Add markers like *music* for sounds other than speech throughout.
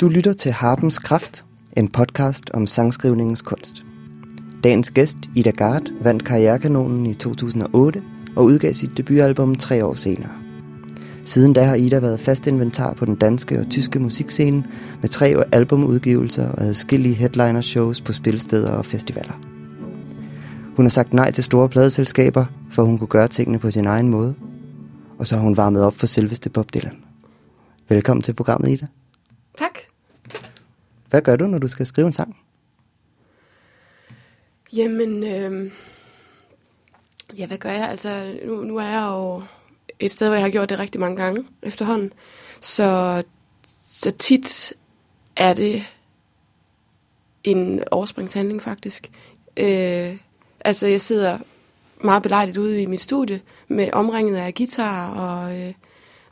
Du lytter til Harpens Kraft, en podcast om sangskrivningens kunst. Dagens gæst, Ida Gard, vandt Karrierekanonen i 2008 og udgav sit debutalbum tre år senere. Siden da har Ida været fast inventar på den danske og tyske musikscene med tre albumudgivelser og adskillige headliner-shows på spilsteder og festivaler. Hun har sagt nej til store pladeselskaber, for hun kunne gøre tingene på sin egen måde. Og så har hun varmet op for selveste Bob Dylan. Velkommen til programmet, Ida. Tak. Hvad gør du, når du skal skrive en sang? Jamen, øh, ja, hvad gør jeg? Altså, nu, nu er jeg jo et sted, hvor jeg har gjort det rigtig mange gange efterhånden. Så, så tit er det en overspringshandling, faktisk. Øh, altså, jeg sidder meget belejligt ude i mit studie med omringet af guitar og øh,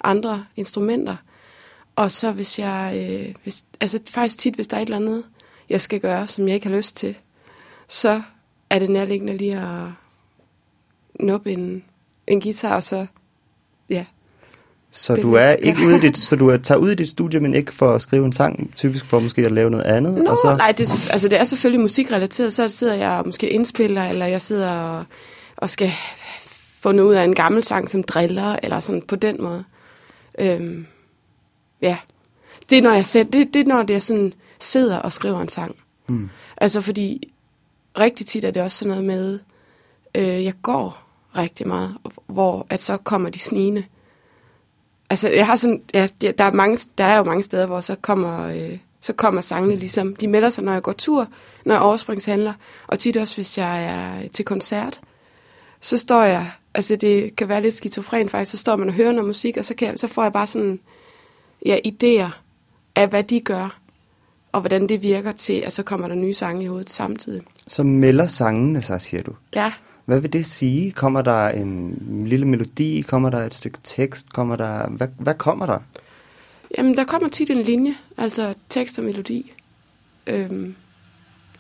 andre instrumenter. Og så hvis jeg, øh, hvis, altså faktisk tit, hvis der er et eller andet, jeg skal gøre, som jeg ikke har lyst til, så er det nærliggende lige at nuppe en, en guitar, og så, ja. Så du er ikke ude i dit, *laughs* så du er, tager ud i dit studie, men ikke for at skrive en sang, typisk for måske at lave noget andet? Nå, og så... nej, det, altså det er selvfølgelig musikrelateret, så sidder jeg og måske indspiller, eller jeg sidder og, og skal få noget ud af en gammel sang, som driller, eller sådan på den måde. Øhm, ja, det er når jeg selv, det, det er når det er sådan, sidder og skriver en sang. Mm. Altså fordi, rigtig tit er det også sådan noget med, øh, jeg går rigtig meget, hvor at så kommer de snigende. Altså jeg har sådan, ja, der er, mange, der er jo mange steder, hvor så kommer, øh, så kommer sangene ligesom, de melder sig, når jeg går tur, når jeg overspringshandler, og tit også, hvis jeg er til koncert, så står jeg, altså det kan være lidt skizofren faktisk, så står man og hører noget musik, og så, kan jeg, så får jeg bare sådan, ja, idéer af, hvad de gør, og hvordan det virker til, at så kommer der nye sange i hovedet samtidig. Så melder sangene sig, siger du? Ja. Hvad vil det sige? Kommer der en lille melodi? Kommer der et stykke tekst? Kommer der... Hvad, hvad kommer der? Jamen, der kommer tit en linje, altså tekst og melodi. Øhm,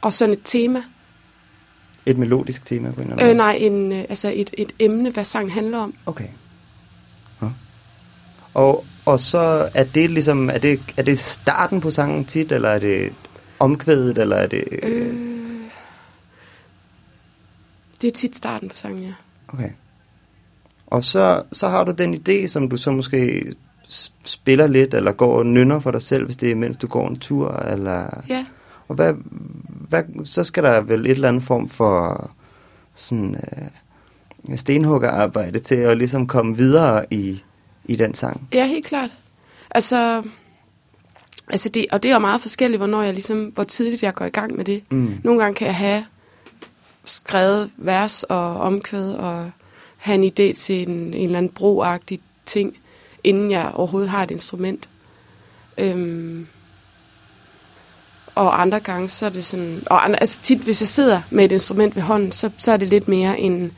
og sådan et tema. Et melodisk tema på en eller anden Øh, nej, en, øh, altså et, et emne, hvad sangen handler om. Okay. Ja. Og, og så er det ligesom, er det, er det starten på sangen tit, eller er det omkvædet, eller er det... Øh, det er tit starten på sangen, ja. Okay. Og så, så har du den idé, som du så måske spiller lidt, eller går og nynner for dig selv, hvis det er mens du går en tur, eller... Ja, Og hvad, hvad, så skal der vel et eller andet form for sådan øh, stenhuggerarbejde til at ligesom komme videre i, i den sang. ja helt klart. Altså, altså det, og det er jo meget forskelligt, hvornår jeg ligesom, hvor tidligt jeg går i gang med det. Mm. Nogle gange kan jeg have skrevet vers og omkvæd og have en idé til en, en eller anden broagtig ting, inden jeg overhovedet har et instrument. Øhm, og andre gange, så er det sådan... Og andre, altså tit, hvis jeg sidder med et instrument ved hånden, så, så er det lidt mere en,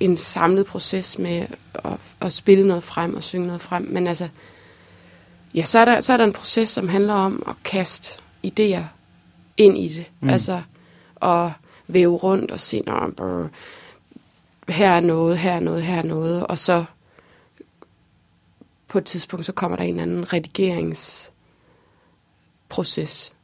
en samlet proces med at, at spille noget frem og synge noget frem. Men altså, ja, så er, der, så er der en proces, som handler om at kaste idéer ind i det. Mm. Altså, at væve rundt og se, brr, her er noget, her er noget, her er noget. Og så på et tidspunkt, så kommer der en anden redigeringsproces.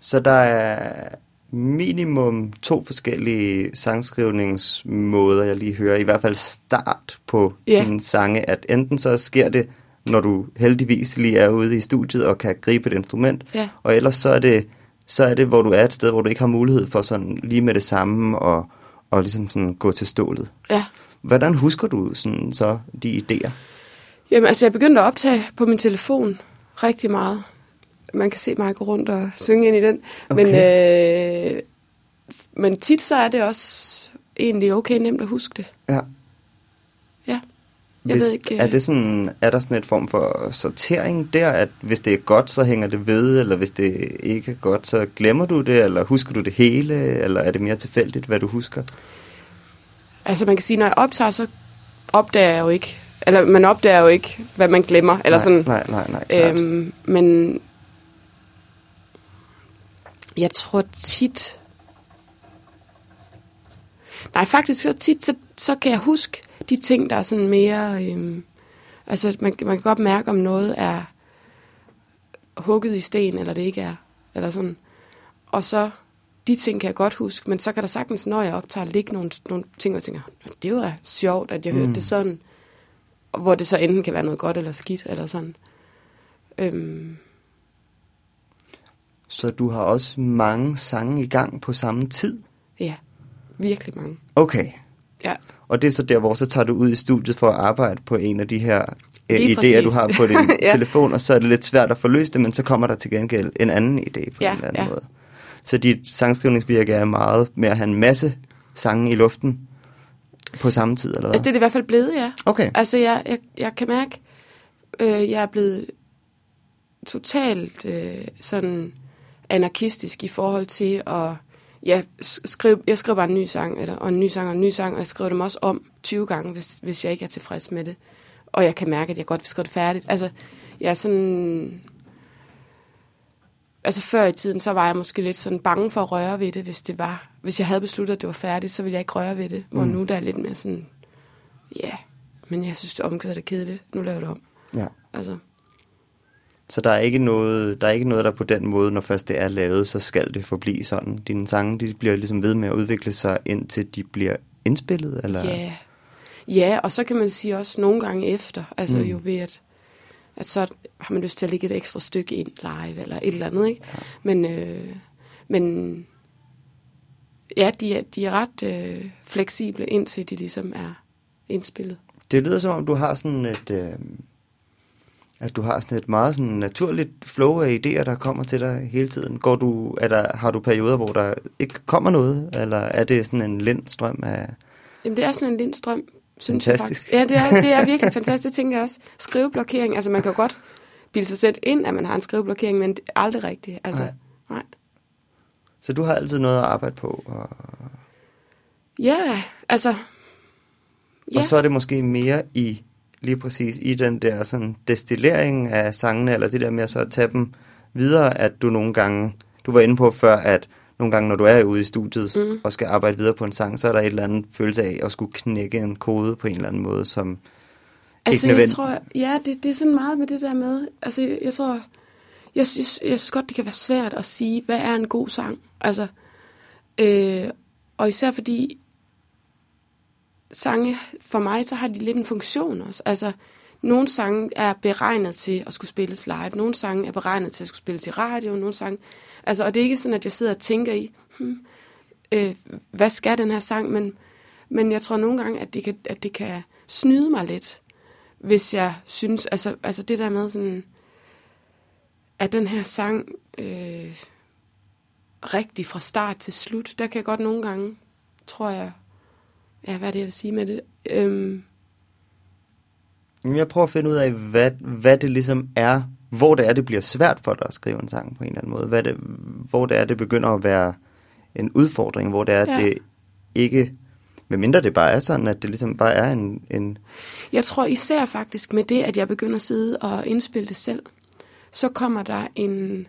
Så der er minimum to forskellige sangskrivningsmåder, jeg lige hører. I hvert fald start på Ja. dine sange, at enten så sker det, når du heldigvis lige er ude i studiet og kan gribe et instrument, Ja. og ellers så er det, så er det, hvor du er et sted, hvor du ikke har mulighed for sådan lige med det samme og, og ligesom sådan gå til stålet. Ja. Hvordan husker du sådan så de idéer? Jamen, altså, jeg begyndte at optage på min telefon rigtig meget. Man kan se mig gå rundt og synge ind i den. Men, øh, men tit så er det også egentlig okay nemt at huske det. Ja. Ja. Jeg ved ikke, er, øh, det sådan, er der sådan et form for sortering der, at hvis det er godt, så hænger det ved, eller hvis det ikke er godt, så glemmer du det, eller husker du det hele, eller er det mere tilfældigt, hvad du husker? Altså, man kan sige, når jeg optager, så opdager jeg jo ikke, eller man opdager jo ikke, hvad man glemmer. Eller nej, sådan, nej, nej, nej, klart. Øhm, men jeg tror tit... Nej, faktisk så tit, så, så kan jeg huske de ting, der er sådan mere... Øhm, altså, man, man kan godt mærke, om noget er hugget i sten, eller det ikke er. Eller sådan. Og så, de ting kan jeg godt huske, men så kan der sagtens, når jeg optager, ligge nogle, nogle ting, og jeg tænker, "Nå, det var sjovt, at jeg hørte det sådan. Og Hvor det så enten kan være noget godt eller skidt, eller sådan. Øhm, Så du har også mange sange i gang på samme tid? ja, virkelig mange. Okay. Ja, Og det er så der, hvor så tager du ud i studiet for at arbejde på en af de her øh, idéer, præcis. du har på din *laughs* Ja. telefon, og så er det lidt svært at få løst det, men så kommer der til gengæld en anden idé på Ja, en eller anden ja. måde. Så dit sangskrivningsvirke er meget med at have en masse sange i luften på samme tid, eller hvad? altså det er det i hvert fald blevet, ja. Okay. Altså, jeg, jeg, jeg kan mærke, øh, jeg er blevet totalt øh, sådan anarkistisk i forhold til at ja, skrive, jeg skriver bare en ny sang, eller, og en ny sang og en ny sang, og jeg skriver dem også om 20 gange, hvis, hvis jeg ikke er tilfreds med det. Og jeg kan mærke, at jeg godt vil skrive det færdigt. Altså, jeg er sådan... Altså før i tiden, så var jeg måske lidt sådan bange for at røre ved det, hvis det var. Hvis jeg havde besluttet, at det var færdigt, så ville jeg ikke røre ved det. Hvor Mm. nu der er lidt mere sådan, ja, men jeg synes, det omkvædet er kedeligt. Nu laver jeg det om. Ja. Altså, Så der er ikke noget, der er ikke noget, der på den måde, når først det er lavet, så skal det forblive sådan. Dine sange, de bliver ligesom ved med at udvikle sig, indtil de bliver indspillet, eller? ja. Ja, og så kan man sige også nogle gange efter, altså Mm. mm. jo ved, at, at så har man lyst til at lægge et ekstra stykke ind live, eller et eller andet, ikke? Ja. Men, øh, men ja, de er, de er ret øh, fleksible, indtil de ligesom er indspillet. Det lyder som om, du har sådan et... Øh, at du har sådan et meget sådan naturligt flow af idéer, der kommer til dig hele tiden. Går du, er der, har du perioder, hvor der ikke kommer noget, eller er det sådan en lindstrøm af... Jamen, det er sådan en lindstrøm, synes Fantastisk. jeg faktisk. Ja, det er, det er virkelig fantastisk, det tænker jeg også. Skriveblokering, altså man kan jo godt bilde sig selv ind, at man har en skriveblokering, men det er aldrig rigtigt. Altså, Nej. nej. Så du har altid noget at arbejde på, og, Ja, altså... Ja, og så er det måske mere i lige præcis i den der sådan destillering af sangene, eller det der med at så at tage dem videre, at du nogle gange, du var inde på før, at nogle gange, når du er ude i studiet mm. og skal arbejde videre på en sang, så er der et eller andet følelse af at skulle knække en kode på en eller anden måde, som altså ikke jeg nødvendigt. tror, ja, det, det er sådan meget med det der med, altså jeg, jeg tror, jeg synes, jeg synes godt, det kan være svært at sige, hvad er en god sang? Altså, øh, og især fordi sange, for mig, så har de lidt en funktion også. Altså, nogle sange er beregnet til at skulle spilles live, nogle sange er beregnet til at skulle spilles i radio, nogle sange... Altså, og det er ikke sådan, at jeg sidder og tænker i, hmm, øh, hvad skal den her sang, men, men jeg tror nogle gange, at det, kan, at det kan snyde mig lidt, hvis jeg synes, altså, altså det der med sådan, at den her sang øh, rigtig fra start til slut, der kan jeg godt nogle gange, tror jeg, ja, hvad er det, jeg vil sige med det? Øhm, Jeg prøver at finde ud af, hvad, hvad det ligesom er, hvor det er, det bliver svært for dig at skrive en sang på en eller anden måde. Hvad det, hvor det er, det begynder at være en udfordring, hvor det er, Ja. det ikke... Medmindre det bare er sådan, at det ligesom bare er en... en Jeg tror især faktisk med det, at jeg begynder at sidde og indspille det selv, så kommer der en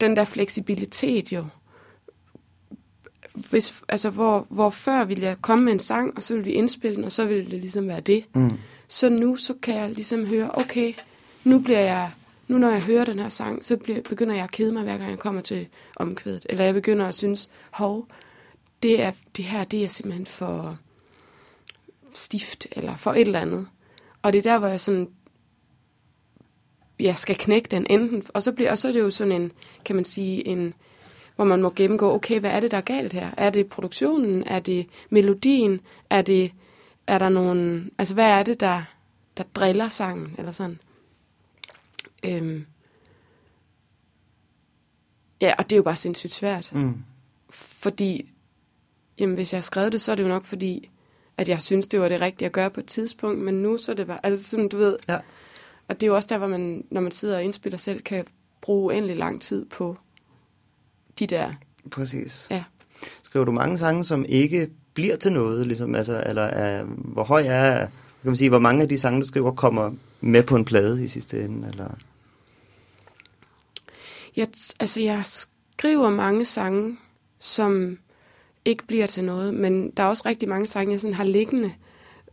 den der fleksibilitet jo. Hvis, altså, hvor, hvor før ville jeg komme med en sang, og så ville vi indspille den, og så ville det ligesom være det. mm, Så nu så kan jeg ligesom høre, okay, nu bliver jeg, nu når jeg hører den her sang, så bliver, begynder jeg at kede mig, hver gang jeg kommer til omkvædet. Eller jeg begynder at synes, hov, det, er, det her, det er simpelthen for stift, eller for et eller andet. Og det er der, hvor jeg sådan, jeg skal knække den enten, og så, bliver, og så er det jo sådan en, kan man sige, en, hvor man må gennemgå, okay, hvad er det, der er galt her? Er det produktionen? Er det melodien? Er det, er der nogen, altså hvad er det, der, der driller sangen, eller sådan? Øhm. Ja, og det er jo bare sindssygt svært, mm. fordi, jamen hvis jeg har skrevet det, så er det jo nok fordi, at jeg synes, det var det rigtige at gøre på et tidspunkt, men nu så er det bare, altså sådan, du ved, Ja. og det er jo også der, hvor man, når man sidder og indspiller selv, kan bruge uendelig lang tid på de der, Præcis. ja. Skriver du mange sange, som ikke bliver til noget, ligesom, altså, eller er, hvor høj er, kan man sige, hvor mange af de sange, du skriver, kommer med på en plade i sidste ende, eller? Jeg, altså, jeg skriver mange sange, som ikke bliver til noget, men der er også rigtig mange sange, jeg sådan har liggende,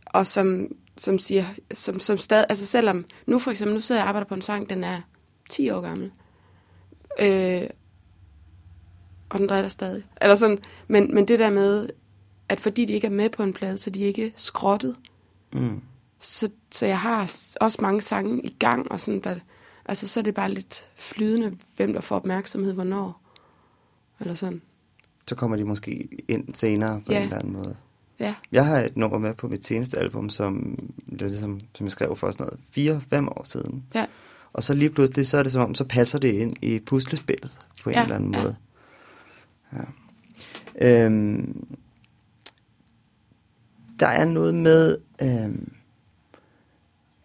og som, som siger, som, som stadig, altså selvom, nu for eksempel, nu sidder jeg og arbejder på en sang, den er, 10 år gammel. Øh, og den driller stadig. Eller sådan, men, men det der med, at fordi de ikke er med på en plade, så de ikke skrottet. Mm. Så, så jeg har også mange sange i gang, og sådan der, altså så er det bare lidt flydende, hvem der får opmærksomhed, hvornår. Eller sådan. Så kommer de måske ind senere på Ja. en eller anden måde. Ja, Jeg har et nummer med på mit seneste album, som, det er ligesom, som jeg skrev for sådan noget 4-5 år siden. ja, Og så lige pludselig, så er det som om, så passer det ind i puslespillet på en Ja, eller anden ja. måde. Ja. Øhm, der er noget med, øhm,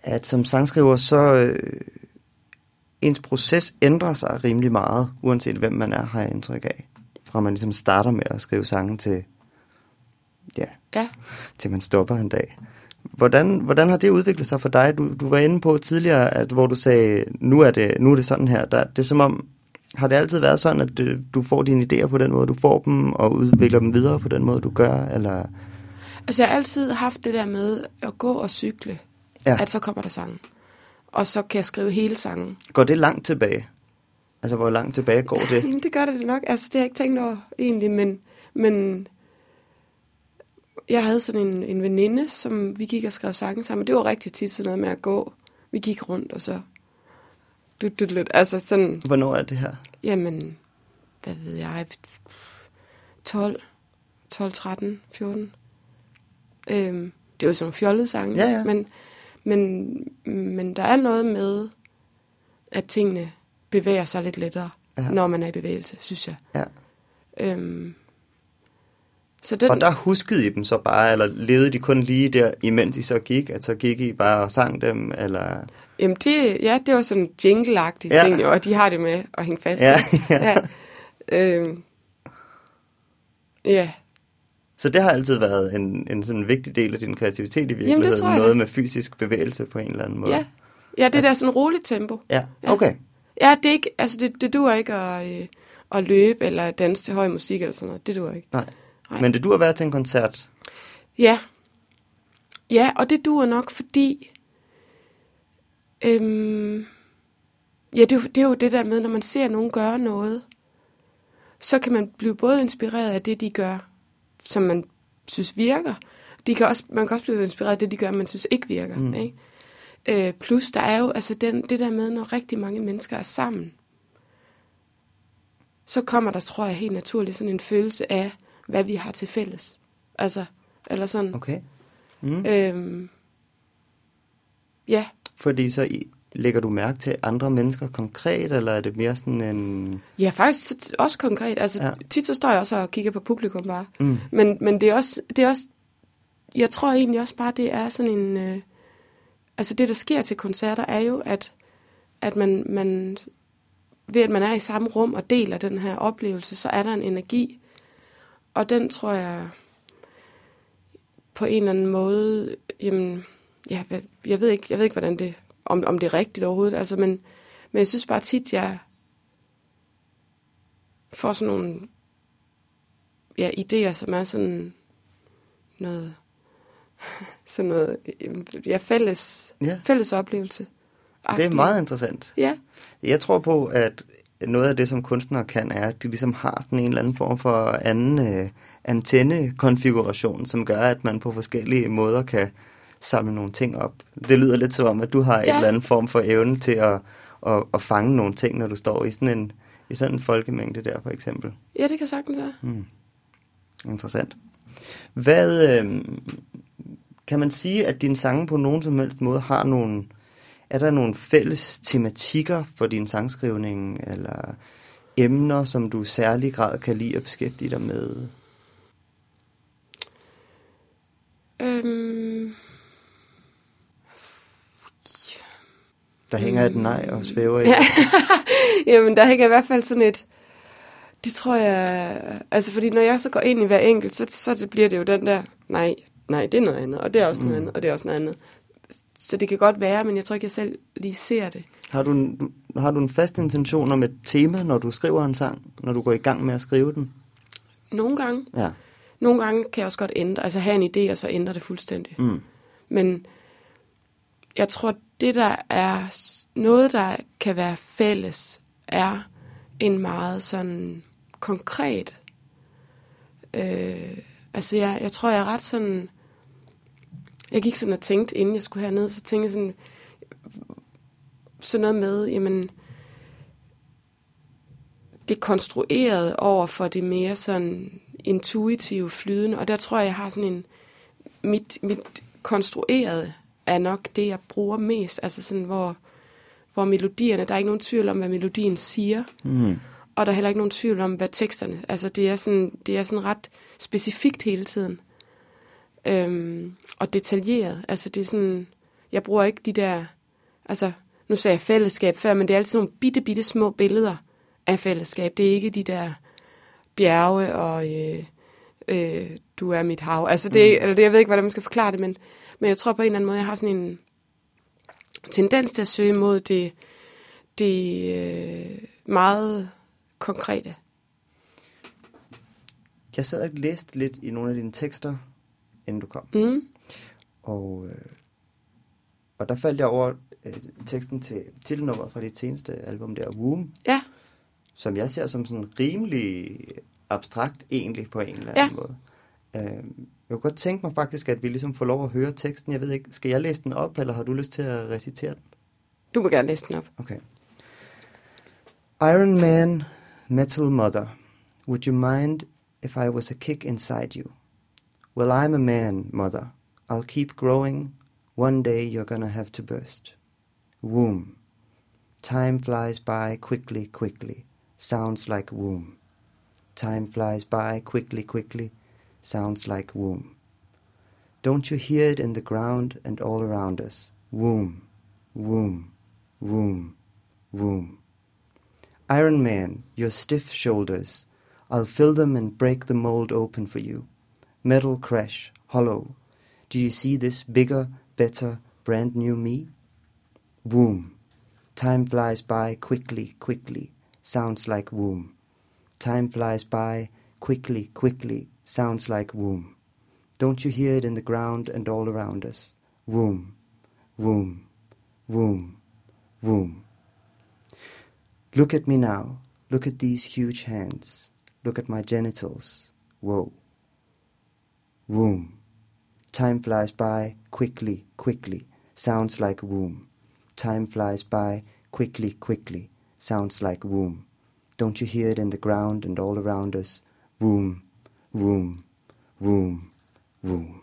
at som sangskriver, så øh, ens proces ændrer sig rimelig meget, uanset hvem man er, har jeg indtryk af. Fra man ligesom starter med at skrive sange til, ja, ja. til man stopper en dag. Hvordan, hvordan har det udviklet sig for dig? Du, du var inde på tidligere, at hvor du sagde, nu er det, nu er det sådan her. Der, det er som om, har det altid været sådan, at det, du får dine idéer på den måde, du får dem, og udvikler dem videre på den måde, du gør? Eller? Altså jeg har altid haft det der med at gå og cykle, Ja. at så kommer der sange. Og så kan jeg skrive hele sangen. Går det langt tilbage? Altså, hvor langt tilbage går det? *laughs* Jamen, det gør det nok. Altså, det har jeg ikke tænkt over egentlig, men, men jeg havde sådan en, en veninde, som vi gik og skrev sange sammen. Det var rigtig tit sådan noget med at gå. Vi gik rundt, og så... Du, du, du, altså sådan, Hvornår er det her? jamen, hvad ved jeg, 12, 12, 13, 14. Øhm, det er jo sådan nogle fjollede sange, Ja, ja. Men, men, men der er noget med, at tingene bevæger sig lidt lettere, ja. når man er i bevægelse, synes jeg. Ja. Øhm, så den, Og der huskede I dem så bare, eller levede de kun lige der, imens I så gik? At så gik I bare og sang dem, eller... jamen det, ja, det var sådan jingle-agtige Ja. ting, og de har det med at hænge fast. Ja, *laughs* ja. ja. Øhm, ja, Så det har altid været en, en sådan vigtig del af din kreativitet i virkeligheden. tror jeg noget med fysisk bevægelse på en eller anden måde. ja. Ja, det der sådan roligt tempo. Ja, Ja. okay. Ja, det er ikke, altså det, det duer ikke at, øh, at løbe eller danse til høj musik eller sådan noget. Det duer ikke. Nej. Nej. Men det du har været til en koncert. Ja. Ja, og det duer nok, fordi... Øhm, ja, det er, jo, det er jo det der med, når man ser nogen gøre noget, så kan man blive både inspireret af det, de gør, som man synes virker. De kan også, man kan også blive inspireret af det, de gør, man synes ikke virker. Mm. Ikke? Øh, plus, der er jo altså den, det der med, når rigtig mange mennesker er sammen, så kommer der, tror jeg, helt naturligt sådan en følelse af, hvad vi har til fælles. Altså, eller sådan. Okay. Mm. Øhm, ja, Fordi så i, lægger du mærke til andre mennesker konkret, eller er det mere sådan en... ja, faktisk også konkret. Altså, ja. tit så står jeg også og kigger på publikum bare. Mm. Men, men det er også, det er også, jeg tror egentlig også bare, det er sådan en, øh, altså det, der sker til koncerter, er jo, at, at man, man, ved at man er i samme rum og deler den her oplevelse, så er der en energi. Og den tror jeg, på en eller anden måde, jamen, ja, jeg ved ikke, jeg ved ikke hvordan det, om, om det er rigtigt overhovedet, altså, men, men jeg synes bare tit, jeg får sådan nogle ja, idéer, som er sådan noget, *laughs* sådan noget, ja, fælles, Ja. fælles oplevelse. Det er meget interessant. Ja, Jeg tror på, at noget af det, som kunstnere kan, er, at de ligesom har sådan en eller anden form for anden øh, antennekonfiguration, som gør, at man på forskellige måder kan samle nogle ting op. Det lyder lidt som om, at du har ja. En eller anden form for evne til at, at, at fange nogle ting, når du står i sådan en, i sådan en folkemængde der, for eksempel. ja, det kan sagtens være. Mm. Interessant. Hvad øh, kan man sige, at dine sange på nogen som helst måde har nogle... Er der nogle fælles tematikker for din sangskrivning, eller emner, som du i særlig grad kan lide at beskæftige dig med? Øhm, Der hænger et nej og svæver i. Ja. *laughs* Jamen, der hænger i hvert fald sådan et... Det tror jeg... Altså, fordi når jeg så går ind i hver enkelt, så, så det bliver det jo den der... Nej, nej, det er noget andet, og det er også noget andet, og det er også noget andet. Så det kan godt være, men jeg tror ikke, jeg selv lige ser det. Har, du, en- har du en fast intention om et tema, når du skriver en sang, når du går i gang med at skrive den? Nogle gange. Ja. Nogle gange kan jeg også godt ændre, altså have en idé, og så ændre det fuldstændig. Mm. Men jeg tror, det der er noget, der kan være fælles, er en meget sådan konkret. Øh, altså, jeg, jeg tror, jeg er ret sådan... Jeg gik sådan og tænkte, inden jeg skulle herned, så tænkte jeg sådan, sådan noget med, jamen, det konstruerede over for det mere sådan intuitive flydende, og der tror jeg, jeg har sådan en, mit, mit konstruerede er nok det, jeg bruger mest, altså sådan, hvor, hvor melodierne, der er ikke nogen tvivl om, hvad melodien siger, Mm. og der er heller ikke nogen tvivl om, hvad teksterne, altså det er sådan, det er sådan ret specifikt hele tiden, øhm, og detaljeret, altså det er sådan, jeg bruger ikke de der, altså nu sagde jeg fællesskab før, men det er altid nogle bitte, bitte små billeder af fællesskab. Det er ikke de der bjerge og øh, øh, du er mit hav. Altså det, mm. eller det, jeg ved ikke, hvordan man skal forklare det, men, men jeg tror på en eller anden måde, jeg har sådan en tendens til at søge mod det, det øh, meget konkrete. Jeg sad og læste lidt i nogle af dine tekster, inden du kom. Mm. Og, øh, og der faldt jeg over øh, teksten til titelnummeret fra dit seneste album der, Womb, Ja, som jeg ser som sådan rimelig abstrakt egentlig på en eller Ja. anden måde. Øh, jeg kunne godt tænke mig faktisk, at vi ligesom får lov at høre teksten. Jeg ved ikke, skal jeg læse den op, eller har du lyst til at recitere den? du må gerne læse den op. Okay. Iron Man, Metal Mother, would you mind if I was a kick inside you? Well, I'm a man, Mother. I'll keep growing. One day you're gonna have to burst. Womb. Time flies by quickly, quickly. Sounds like womb. Time flies by quickly, quickly. Sounds like womb. Don't you hear it in the ground and all around us? Womb, womb, womb, womb. Iron Man, your stiff shoulders, I'll fill them and break the mold open for you. Metal crash, hollow. Do you see this bigger, better, brand new me? Womb. Time flies by quickly, quickly. Sounds like womb. Time flies by quickly, quickly. Sounds like womb. Don't you hear it in the ground and all around us? Womb, womb, womb, womb. Look at me now. Look at these huge hands. Look at my genitals. Whoa. Womb. Time flies by quickly, quickly. Sounds like womb. Time flies by quickly, quickly. Sounds like womb. Don't you hear it in the ground and all around us? Womb, womb, womb, womb.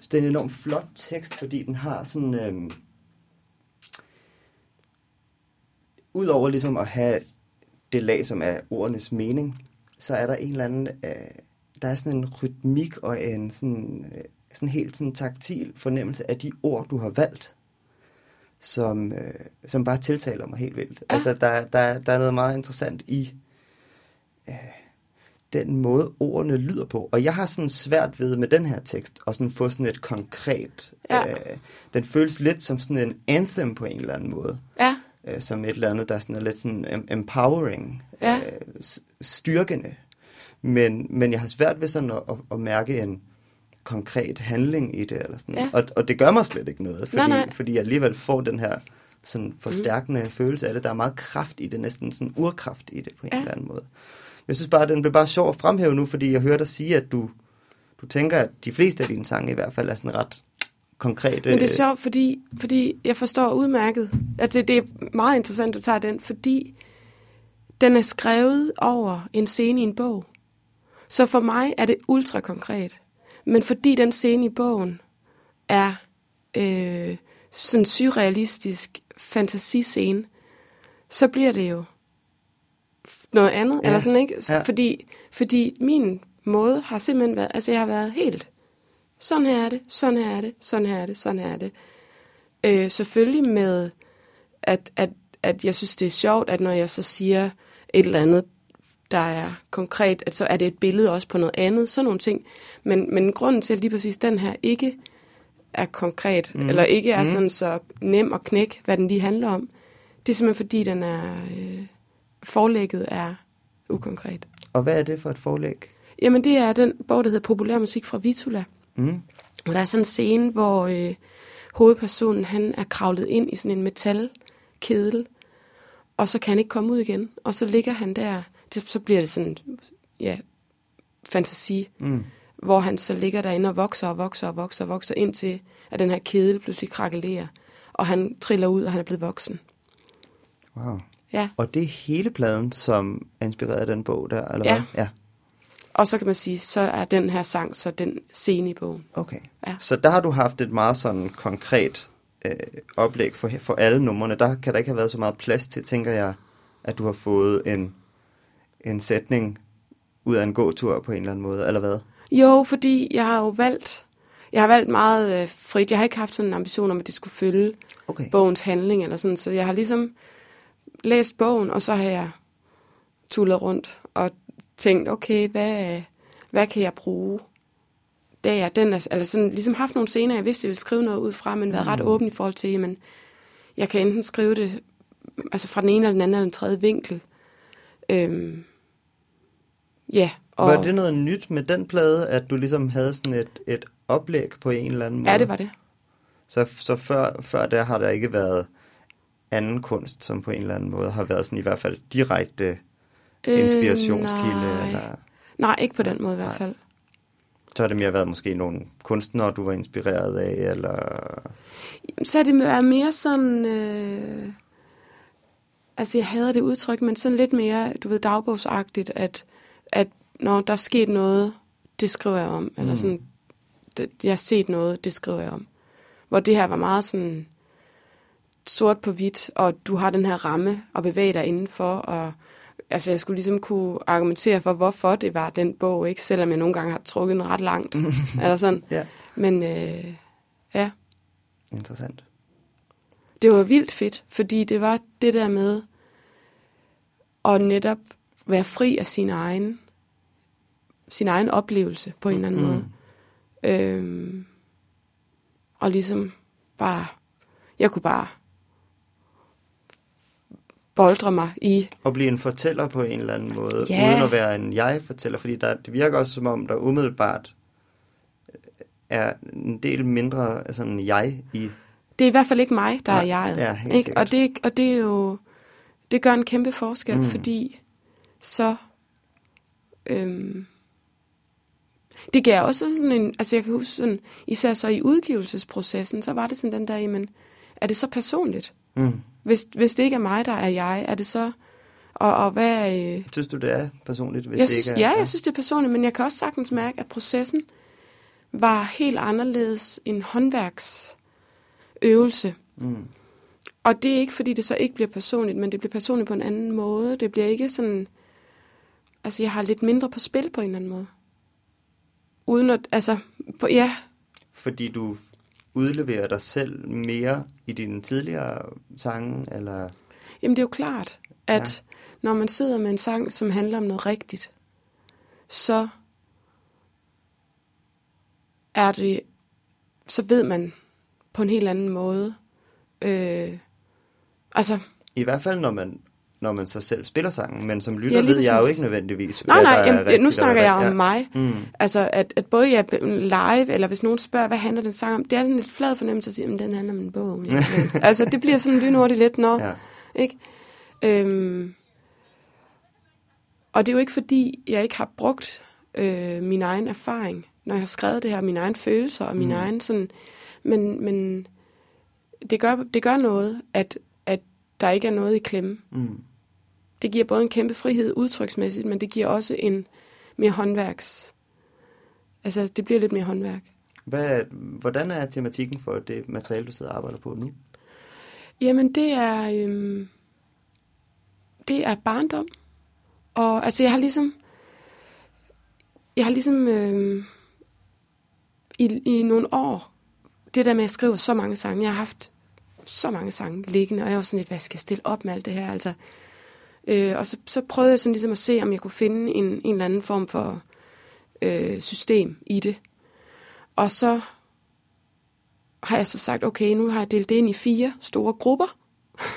Så det er en enormt flot tekst, fordi den har sådan... Øhm, Udover ligesom at have det lag, som er ordenes mening, så er der en eller anden... Øh, der er sådan en rytmik og en sådan, øh, sådan helt sådan taktil fornemmelse af de ord, du har valgt, som, øh, som bare tiltaler mig helt vildt. Ja. Altså, der, der, der er noget meget interessant i øh, den måde, ordene lyder på. Og jeg har sådan svært ved med den her tekst at sådan få sådan et konkret... Ja. Øh, den føles lidt som sådan en anthem på en eller anden måde. Ja, Øh, som et eller andet, der sådan er lidt sådan em- empowering. Ja. Øh, styrkende. Men, men jeg har svært ved sådan at, at, at mærke en konkret handling i det. Eller sådan. Ja. Og, og det gør mig slet ikke noget, fordi, Nej, nej. fordi jeg alligevel får den her sådan forstærkende mm. følelse af det. Der er meget kraft i det, næsten sådan urkraft i det på en Ja. eller anden måde. Jeg synes bare, den blev bare sjov at fremhæve nu, fordi jeg hører dig sige, at du, du tænker, at de fleste af dine sange i hvert fald er sådan ret konkrete. Men det er sjovt, fordi, fordi jeg forstår udmærket. Altså, det, det er meget interessant, at du tager den, fordi den er skrevet over en scene i en bog. Så for mig er det ultra konkret. Men fordi den scene i bogen er øh, sådan en surrealistisk fantasiscene, så bliver det jo noget andet. Ja, Eller sådan, ikke? ja. Fordi, fordi min måde har simpelthen været, altså jeg har været helt sådan her er det, sådan her er det, sådan her er det, sådan her er det. Øh, selvfølgelig med, at, at, at jeg synes, det er sjovt, at når jeg så siger et eller andet, der er konkret, at så er det et billede også på noget andet, sådan nogle ting. Men, men grunden til, at lige præcis den her ikke er konkret, mm. eller ikke er mm. sådan så nem at knække, hvad den lige handler om, det er simpelthen fordi, den er øh, forlægget er ukonkret. Og hvad er det for et forlæg? Jamen, det er den bog, der hedder Populær musik fra Vitula. Mm. Og der er sådan en scene, hvor øh, hovedpersonen, han er kravlet ind i sådan en metalkedel, og så kan han ikke komme ud igen. Og så ligger han der, det, så bliver det sådan, ja, fantasi, Mm. hvor han så ligger derinde og vokser og vokser og vokser og vokser, indtil at den her kedel pludselig krakelerer, og han triller ud, og han er blevet voksen. Wow. Ja, Og det er hele pladen, som er inspireret af den bog der, eller Ja. hvad? Ja. og så kan man sige, så er den her sang så den scene i bogen. Okay. Ja. Så der har du haft et meget sådan konkret øh, oplæg for, for alle numrene. Der kan der ikke have været så meget plads til, tænker jeg, at du har fået en, en sætning ud af en gåtur på en eller anden måde, eller hvad? Jo, fordi jeg har jo valgt, jeg har valgt meget øh, frit. Jeg har ikke haft sådan en ambition om, at det skulle følge Okay. bogens handling eller sådan, så jeg har ligesom læst bogen, og så har jeg tullet rundt og tænkt, okay, hvad, hvad kan jeg bruge? Der, den er, altså sådan, ligesom haft nogle scener, jeg vidste, jeg ville skrive noget ud fra, men været ret åben i forhold til, men jeg kan enten skrive det altså fra den ene eller den anden eller den tredje vinkel. Øhm, ja, og Var det noget nyt med den plade, at du ligesom havde sådan et, et oplæg på en eller anden måde? ja, det var det. Så, så før, før der har der ikke været anden kunst, som på en eller anden måde har været sådan i hvert fald direkte inspirationskilde? Øh, nej. eller, Nej, ikke på den måde i hvert Nej. fald. så har det mere været måske nogle kunstnere, du var inspireret af, eller... Så er det været mere sådan... Øh, altså, jeg hader det udtryk, men sådan lidt mere, du ved, dagbogsagtigt, at, at når der er sket noget, det skriver jeg om. Mm. Eller sådan, det, jeg har set noget, det skriver jeg om. Hvor det her var meget sådan sort på hvidt, og du har den her ramme at bevæge dig indenfor, og altså jeg skulle ligesom kunne argumentere for, hvorfor det var den bog, ikke? Selvom jeg nogle gange har trukket den ret langt. *laughs* eller sådan. Ja, Men øh, ja, interessant. det var vildt fedt, fordi det var det der med at netop være fri af sin egen, sin egen oplevelse på en eller anden Mm. måde. Øhm, og ligesom bare, jeg kunne bare boldre mig i, At blive en fortæller på en eller anden måde, Ja. uden at være en jeg-fortæller, fordi der, det virker også som om, der umiddelbart øh, er en del mindre sådan jeg i... det er i hvert fald ikke mig, der Nej, er jeget. ja, helt ikke? sikkert. Og, det, og det er jo, det gør en kæmpe forskel, mm. fordi så, øhm, det gav også sådan en, altså jeg kan huske sådan, især så i udgivelsesprocessen, så var det sådan den der, jamen, er det så personligt? Mm. Hvis, hvis det ikke er mig, der er jeg, er det så, og, og hvad øh, Synes du, det er personligt, hvis jeg det synes, ikke er... ja, jeg synes, det er personligt, men jeg kan også sagtens mærke, at processen var helt anderledes en håndværksøvelse. Mm. Og det er ikke, fordi det så ikke bliver personligt, men det bliver personligt på en anden måde. Det bliver ikke sådan... Altså, jeg har lidt mindre på spil på en eller anden måde. Uden at... Altså, på, ja, Fordi du udleverer dig selv mere i dine tidligere sange, eller... jamen det er jo klart, at ja. når man sidder med en sang, som handler om noget rigtigt, så er det... Så ved man på en helt anden måde. Øh, altså, I hvert fald, når man, når man så selv spiller sangen, men som lytter Ja, ja, ved jeg jo ikke nødvendigvis, Nej, hvad nej, der er jamen, rigtigt nu snakker hvad jeg der- om mig. Mm. Altså, at, at både jeg live, eller hvis nogen spørger, hvad handler den sang om, det er en lidt flad fornemmelse at sige, at den handler om en bog. *laughs* altså, det bliver sådan lynhurtigt lidt, når, Ja. ja. ikke? Øhm, og det er jo ikke fordi, jeg ikke har brugt øh, min egen erfaring, når jeg har skrevet det her, mine egne følelser og min mm. egen sådan, men, men det, gør, det gør noget, at der ikke er noget i klemme. Mm. Det giver både en kæmpe frihed udtryksmæssigt, men det giver også en mere håndværks... Altså, det bliver lidt mere håndværk. Hvad, hvordan er tematikken for det materiale, du sidder og arbejder på nu? Jamen, det er... Øhm, det er barndom. Og altså, jeg har ligesom... Jeg har ligesom... Øhm, i, I nogle år... Det der med, at jeg skriver så mange sange. Jeg har haft så mange sange liggende, og jeg var sådan lidt, hvad skal jeg stille op med alt det her? Altså, øh, og så, så prøvede jeg sådan ligesom at se, om jeg kunne finde en, en eller anden form for øh, system i det. Og så har jeg så sagt, okay, nu har jeg delt det ind i fire store grupper,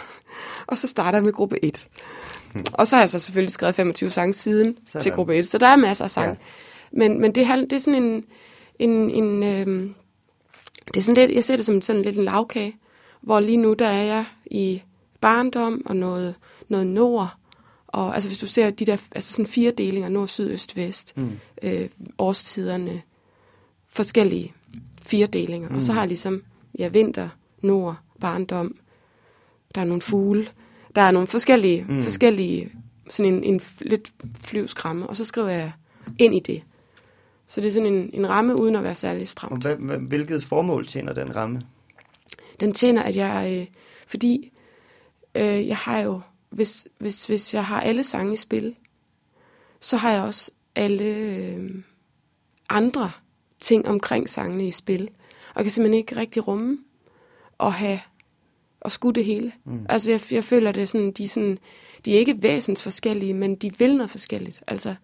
*laughs* og så starter jeg med gruppe 1. Og så har jeg så selvfølgelig skrevet 25 sange siden Sådan. til gruppe 1, så der er masser af sange. Ja. Men, men det, det er sådan en, en, en, øhm, det er sådan lidt, jeg ser det som sådan lidt en lavkage, hvor lige nu der er jeg i barndom og noget, noget nord, og altså hvis du ser de der altså sådan fire delinger, nord, syd, øst, vest, mm. øh, årstiderne, forskellige fire delinger. Mm. Og så har jeg ligesom, ja, vinter, nord, barndom, der er nogle fugle, der er nogle forskellige, mm. forskellige sådan en, en lidt flyvskramme, og så skriver jeg ind i det. Så det er sådan en, en ramme, uden at være særlig stramt. Og hvad, hvilket formål tjener den ramme? Den tjener, at jeg, øh, fordi øh, jeg har jo, hvis, hvis, hvis jeg har alle sange i spil, så har jeg også alle øh, andre ting omkring sangene i spil. Og kan simpelthen ikke rigtig rumme at have og skue det hele. Mm. Altså jeg, jeg føler det sådan, de er sådan, de er ikke væsens forskellige, men de vil noget forskelligt. Altså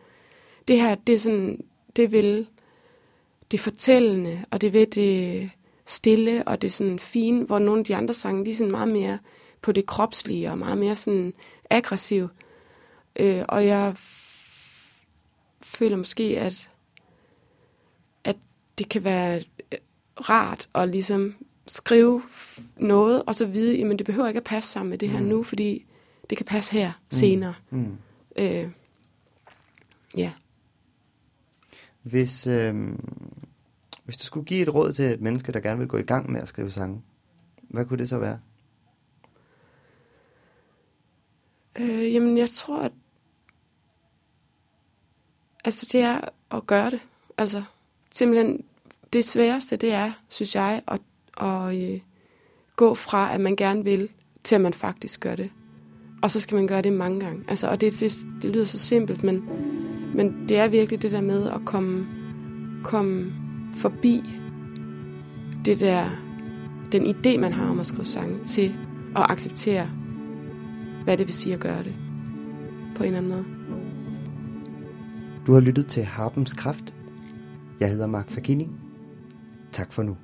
det her, det er sådan, det vil det fortællende, og det vil det stille, og det sådan fine, hvor nogle af de andre sange, de er sådan meget mere på det kropslige, og meget mere sådan aggressiv. Øh, og jeg føler måske, at, at det kan være rart at ligesom skrive noget, og så vide, at det behøver ikke at passe sammen med det her mm. nu, fordi det kan passe her mm. senere. Mm. Øh, ja. Hvis, øh, hvis du skulle give et råd til et menneske, der gerne vil gå i gang med at skrive sange, hvad kunne det så være? Øh, jamen, jeg tror, at altså, det er at gøre det. Altså, simpelthen, det sværeste, det er, synes jeg, at, at øh, gå fra, at man gerne vil, til at man faktisk gør det. Og så skal man gøre det mange gange. Altså, og det, det, det lyder så simpelt, men, men det er virkelig det der med at komme, komme forbi det der, den idé, man har om at skrive sange, til at acceptere, hvad det vil sige at gøre det på en eller anden måde. Du har lyttet til Harpens Kraft. Jeg hedder Mark Fagini. Tak for nu.